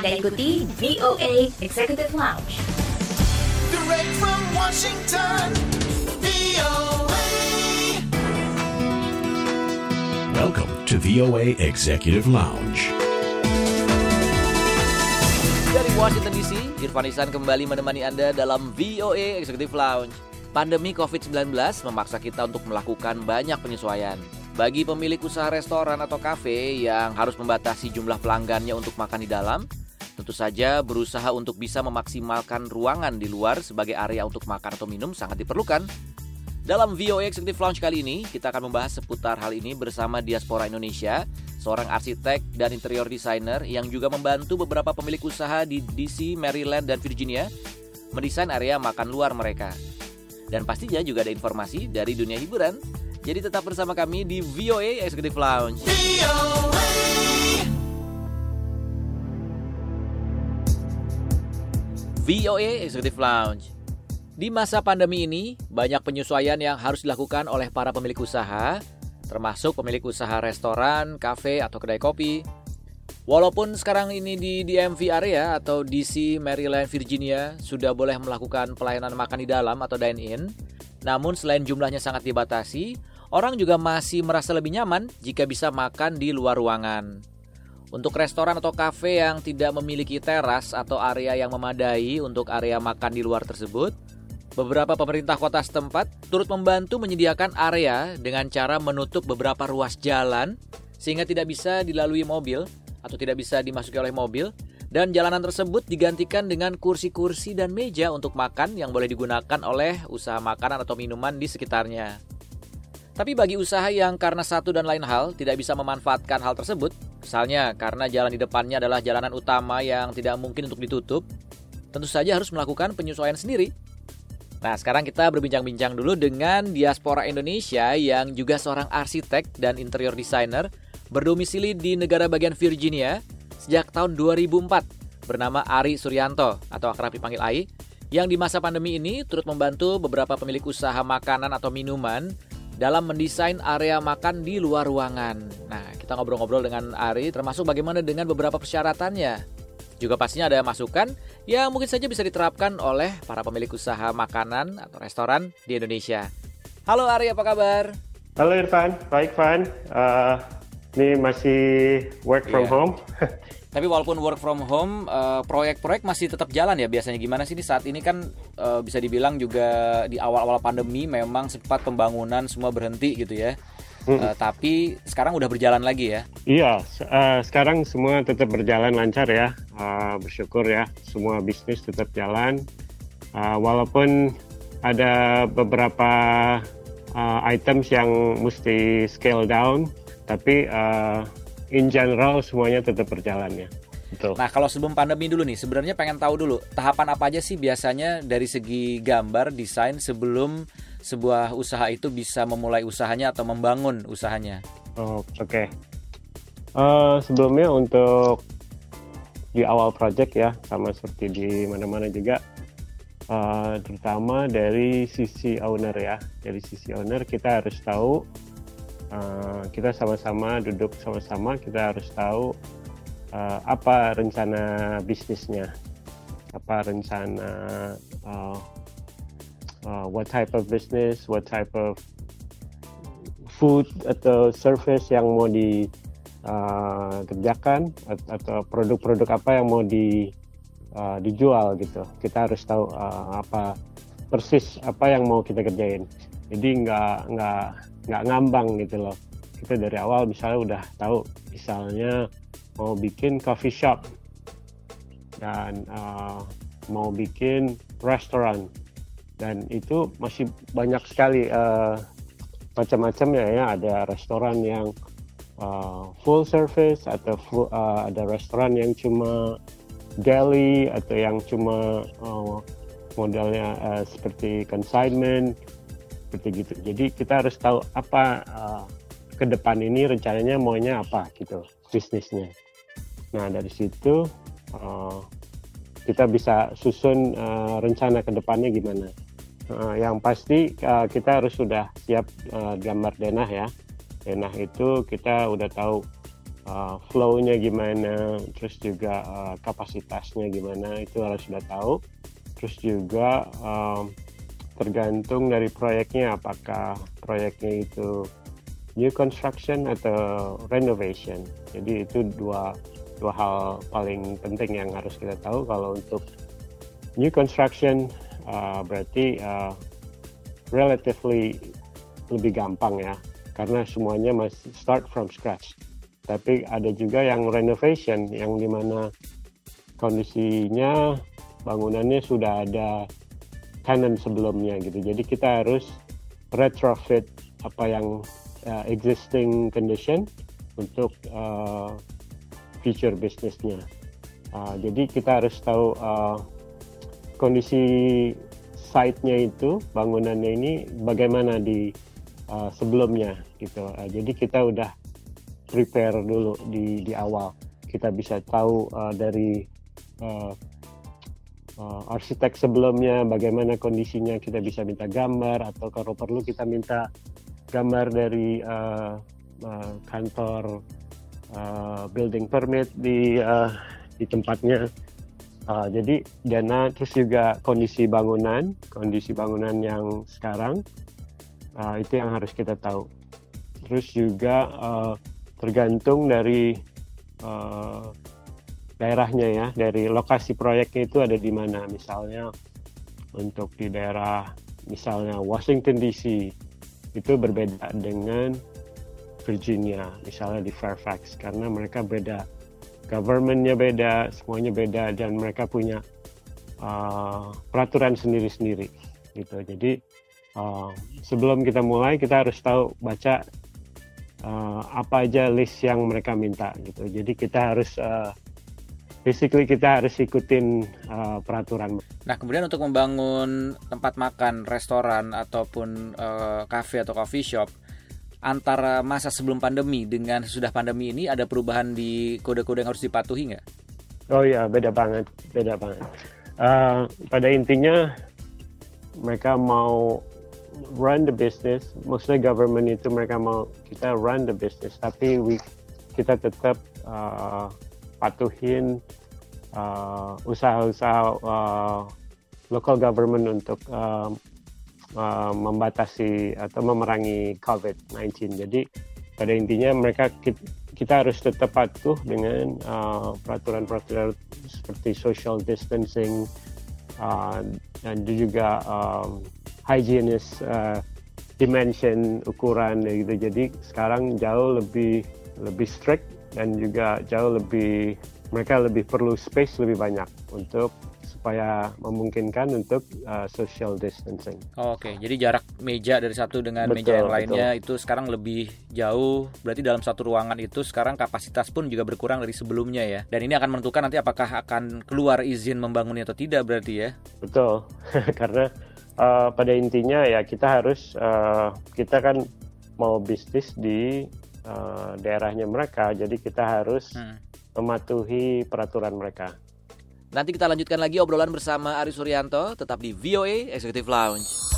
Anda ikuti VOA Executive Lounge. Direct from Washington, VOA. Welcome to VOA Executive Lounge. Dari Washington DC, Irfan Isan kembali menemani Anda dalam VOA Executive Lounge. Pandemi COVID-19 memaksa kita untuk melakukan banyak penyesuaian. Bagi pemilik usaha restoran atau kafe yang harus membatasi jumlah pelanggannya untuk makan di dalam, tentu saja berusaha untuk bisa memaksimalkan ruangan di luar sebagai area untuk makan atau minum sangat diperlukan. Dalam VOA Executive Lounge kali ini, kita akan membahas seputar hal ini bersama Diaspora Indonesia, seorang arsitek dan interior designer yang juga membantu beberapa pemilik usaha di DC, Maryland, dan Virginia mendesain area makan luar mereka. Dan pastinya juga ada informasi dari dunia hiburan. Jadi tetap bersama kami di VOA Executive Lounge. VOA. VOA Executive Lounge. Di masa pandemi ini, banyak penyesuaian yang harus dilakukan oleh para pemilik usaha, termasuk pemilik usaha restoran, kafe, atau kedai kopi. Walaupun sekarang ini di DMV area atau DC, Maryland, Virginia sudah boleh melakukan pelayanan makan di dalam atau dine-in, namun selain jumlahnya sangat dibatasi, orang juga masih merasa lebih nyaman jika bisa makan di luar ruangan. Untuk restoran atau kafe yang tidak memiliki teras atau area yang memadai untuk area makan di luar tersebut, beberapa pemerintah kota setempat turut membantu menyediakan area dengan cara menutup beberapa ruas jalan sehingga tidak bisa dilalui mobil atau tidak bisa dimasuki oleh mobil dan jalanan tersebut digantikan dengan kursi-kursi dan meja untuk makan yang boleh digunakan oleh usaha makanan atau minuman di sekitarnya. Tapi bagi usaha yang karena satu dan lain hal tidak bisa memanfaatkan hal tersebut, misalnya karena jalan di depannya adalah jalanan utama yang tidak mungkin untuk ditutup, tentu saja harus melakukan penyesuaian sendiri. Nah, sekarang kita berbincang-bincang dulu dengan diaspora Indonesia yang juga seorang arsitek dan interior designer berdomisili di negara bagian Virginia sejak tahun 2004 bernama Ari Suryanto atau akrab dipanggil Ai yang di masa pandemi ini turut membantu beberapa pemilik usaha makanan atau minuman dalam mendesain area makan di luar ruangan. Nah, kita ngobrol-ngobrol dengan Ari termasuk bagaimana dengan beberapa persyaratannya. Juga pastinya ada masukan yang mungkin saja bisa diterapkan oleh para pemilik usaha makanan atau restoran di Indonesia. Halo Ari, apa kabar? Halo Irfan, baik Van. Uh, ini masih work from Iya. home. Tapi walaupun work from home, eh, proyek-proyek masih tetap jalan ya biasanya. Gimana sih ini saat ini kan eh, bisa dibilang juga di awal-awal pandemi memang sempat pembangunan semua berhenti gitu ya. Eh, tapi sekarang udah berjalan lagi ya. Iya, uh, sekarang semua tetap berjalan lancar ya. Uh, bersyukur ya, semua bisnis tetap jalan. Uh, walaupun ada beberapa uh, items yang mesti scale down, tapi uh, in general semuanya tetap berjalan ya. Betul. Nah kalau sebelum pandemi dulu nih, sebenarnya pengen tahu dulu tahapan apa aja sih biasanya dari segi gambar, desain sebelum sebuah usaha itu bisa memulai usahanya atau membangun usahanya. Oh, Oke. Eh, sebelumnya untuk di awal project ya, sama seperti di mana-mana juga, eh, terutama dari sisi owner ya. Dari sisi owner kita harus tahu, eh, kita sama-sama duduk sama-sama, kita harus tahu eh, apa rencana bisnisnya, apa rencana uh, what type of business, what type of food atau service yang mau dikerjakan atau produk-produk apa yang mau di uh, dijual gitu. Kita harus tahu uh, apa persis apa yang mau kita kerjain. Jadi nggak nggak nggak ngambang gitu loh. Kita dari awal misalnya udah tahu misalnya mau bikin coffee shop dan uh, mau bikin restoran dan itu masih banyak sekali uh, macam-macamnya ya ada restoran yang uh, full service atau full, uh, ada restoran yang cuma deli atau yang cuma uh, modelnya uh, seperti consignment seperti gitu. Jadi kita harus tahu apa uh, ke depan ini rencananya maunya apa gitu bisnisnya. Nah dari situ uh, kita bisa susun uh, rencana ke depannya gimana Uh, yang pasti uh, kita harus sudah siap uh, gambar denah ya. Denah itu kita udah tahu uh, flow-nya gimana, terus juga uh, kapasitasnya gimana itu harus sudah tahu. Terus juga um, tergantung dari proyeknya apakah proyeknya itu new construction atau renovation. Jadi itu dua dua hal paling penting yang harus kita tahu kalau untuk new construction uh, berarti uh, relatively lebih gampang ya karena semuanya masih start from scratch. Tapi ada juga yang renovation yang di mana kondisinya bangunannya sudah ada tenant sebelumnya gitu. Jadi kita harus retrofit apa yang uh, existing condition untuk uh, future bisnisnya. Uh, jadi kita harus tahu uh, kondisi site-nya itu bangunannya ini bagaimana di uh, sebelumnya gitu. Uh, jadi kita udah prepare dulu di di awal. Kita bisa tahu uh, dari uh, uh, arsitek sebelumnya bagaimana kondisinya. Kita bisa minta gambar atau kalau perlu kita minta gambar dari uh, uh, kantor uh, building permit di uh, di tempatnya. Uh, jadi dana terus juga kondisi bangunan, kondisi bangunan yang sekarang uh, itu yang harus kita tahu. Terus juga uh, tergantung dari uh, daerahnya ya, dari lokasi proyeknya itu ada di mana. Misalnya untuk di daerah misalnya Washington DC itu berbeda dengan Virginia, misalnya di Fairfax karena mereka beda governmentnya beda, semuanya beda dan mereka punya uh, peraturan sendiri-sendiri gitu. Jadi uh, sebelum kita mulai kita harus tahu baca uh, apa aja list yang mereka minta gitu. Jadi kita harus uh, basically kita harus ikutin uh, peraturan. Nah, kemudian untuk membangun tempat makan, restoran ataupun uh, cafe atau coffee shop antara masa sebelum pandemi dengan sesudah pandemi ini ada perubahan di kode-kode yang harus dipatuhi nggak? Oh iya, beda banget, beda banget. Uh, pada intinya mereka mau run the business, maksudnya government itu mereka mau kita run the business, tapi we, kita tetap uh, patuhin uh, usaha-usaha uh, local government untuk uh, uh, membatasi atau memerangi COVID-19. Jadi pada intinya mereka kita, harus tetap patuh dengan uh, peraturan-peraturan seperti social distancing uh, dan juga um, hygienist uh, dimension ukuran gitu. Jadi sekarang jauh lebih lebih strict dan juga jauh lebih mereka lebih perlu space lebih banyak untuk supaya memungkinkan untuk uh, social distancing. Oke, jadi jarak meja dari satu dengan Betul, meja yang lainnya itu sekarang lebih jauh. Berarti dalam satu ruangan itu sekarang kapasitas pun juga berkurang dari sebelumnya ya. Dan ini akan menentukan nanti apakah akan keluar izin membangunnya atau tidak berarti ya. Betul, karena uh, pada intinya ya kita harus uh, kita kan mau bisnis di uh, daerahnya mereka, jadi kita harus Hmm. mematuhi peraturan mereka. Nanti kita lanjutkan lagi obrolan bersama Ari Suryanto tetap di VOA Executive Lounge.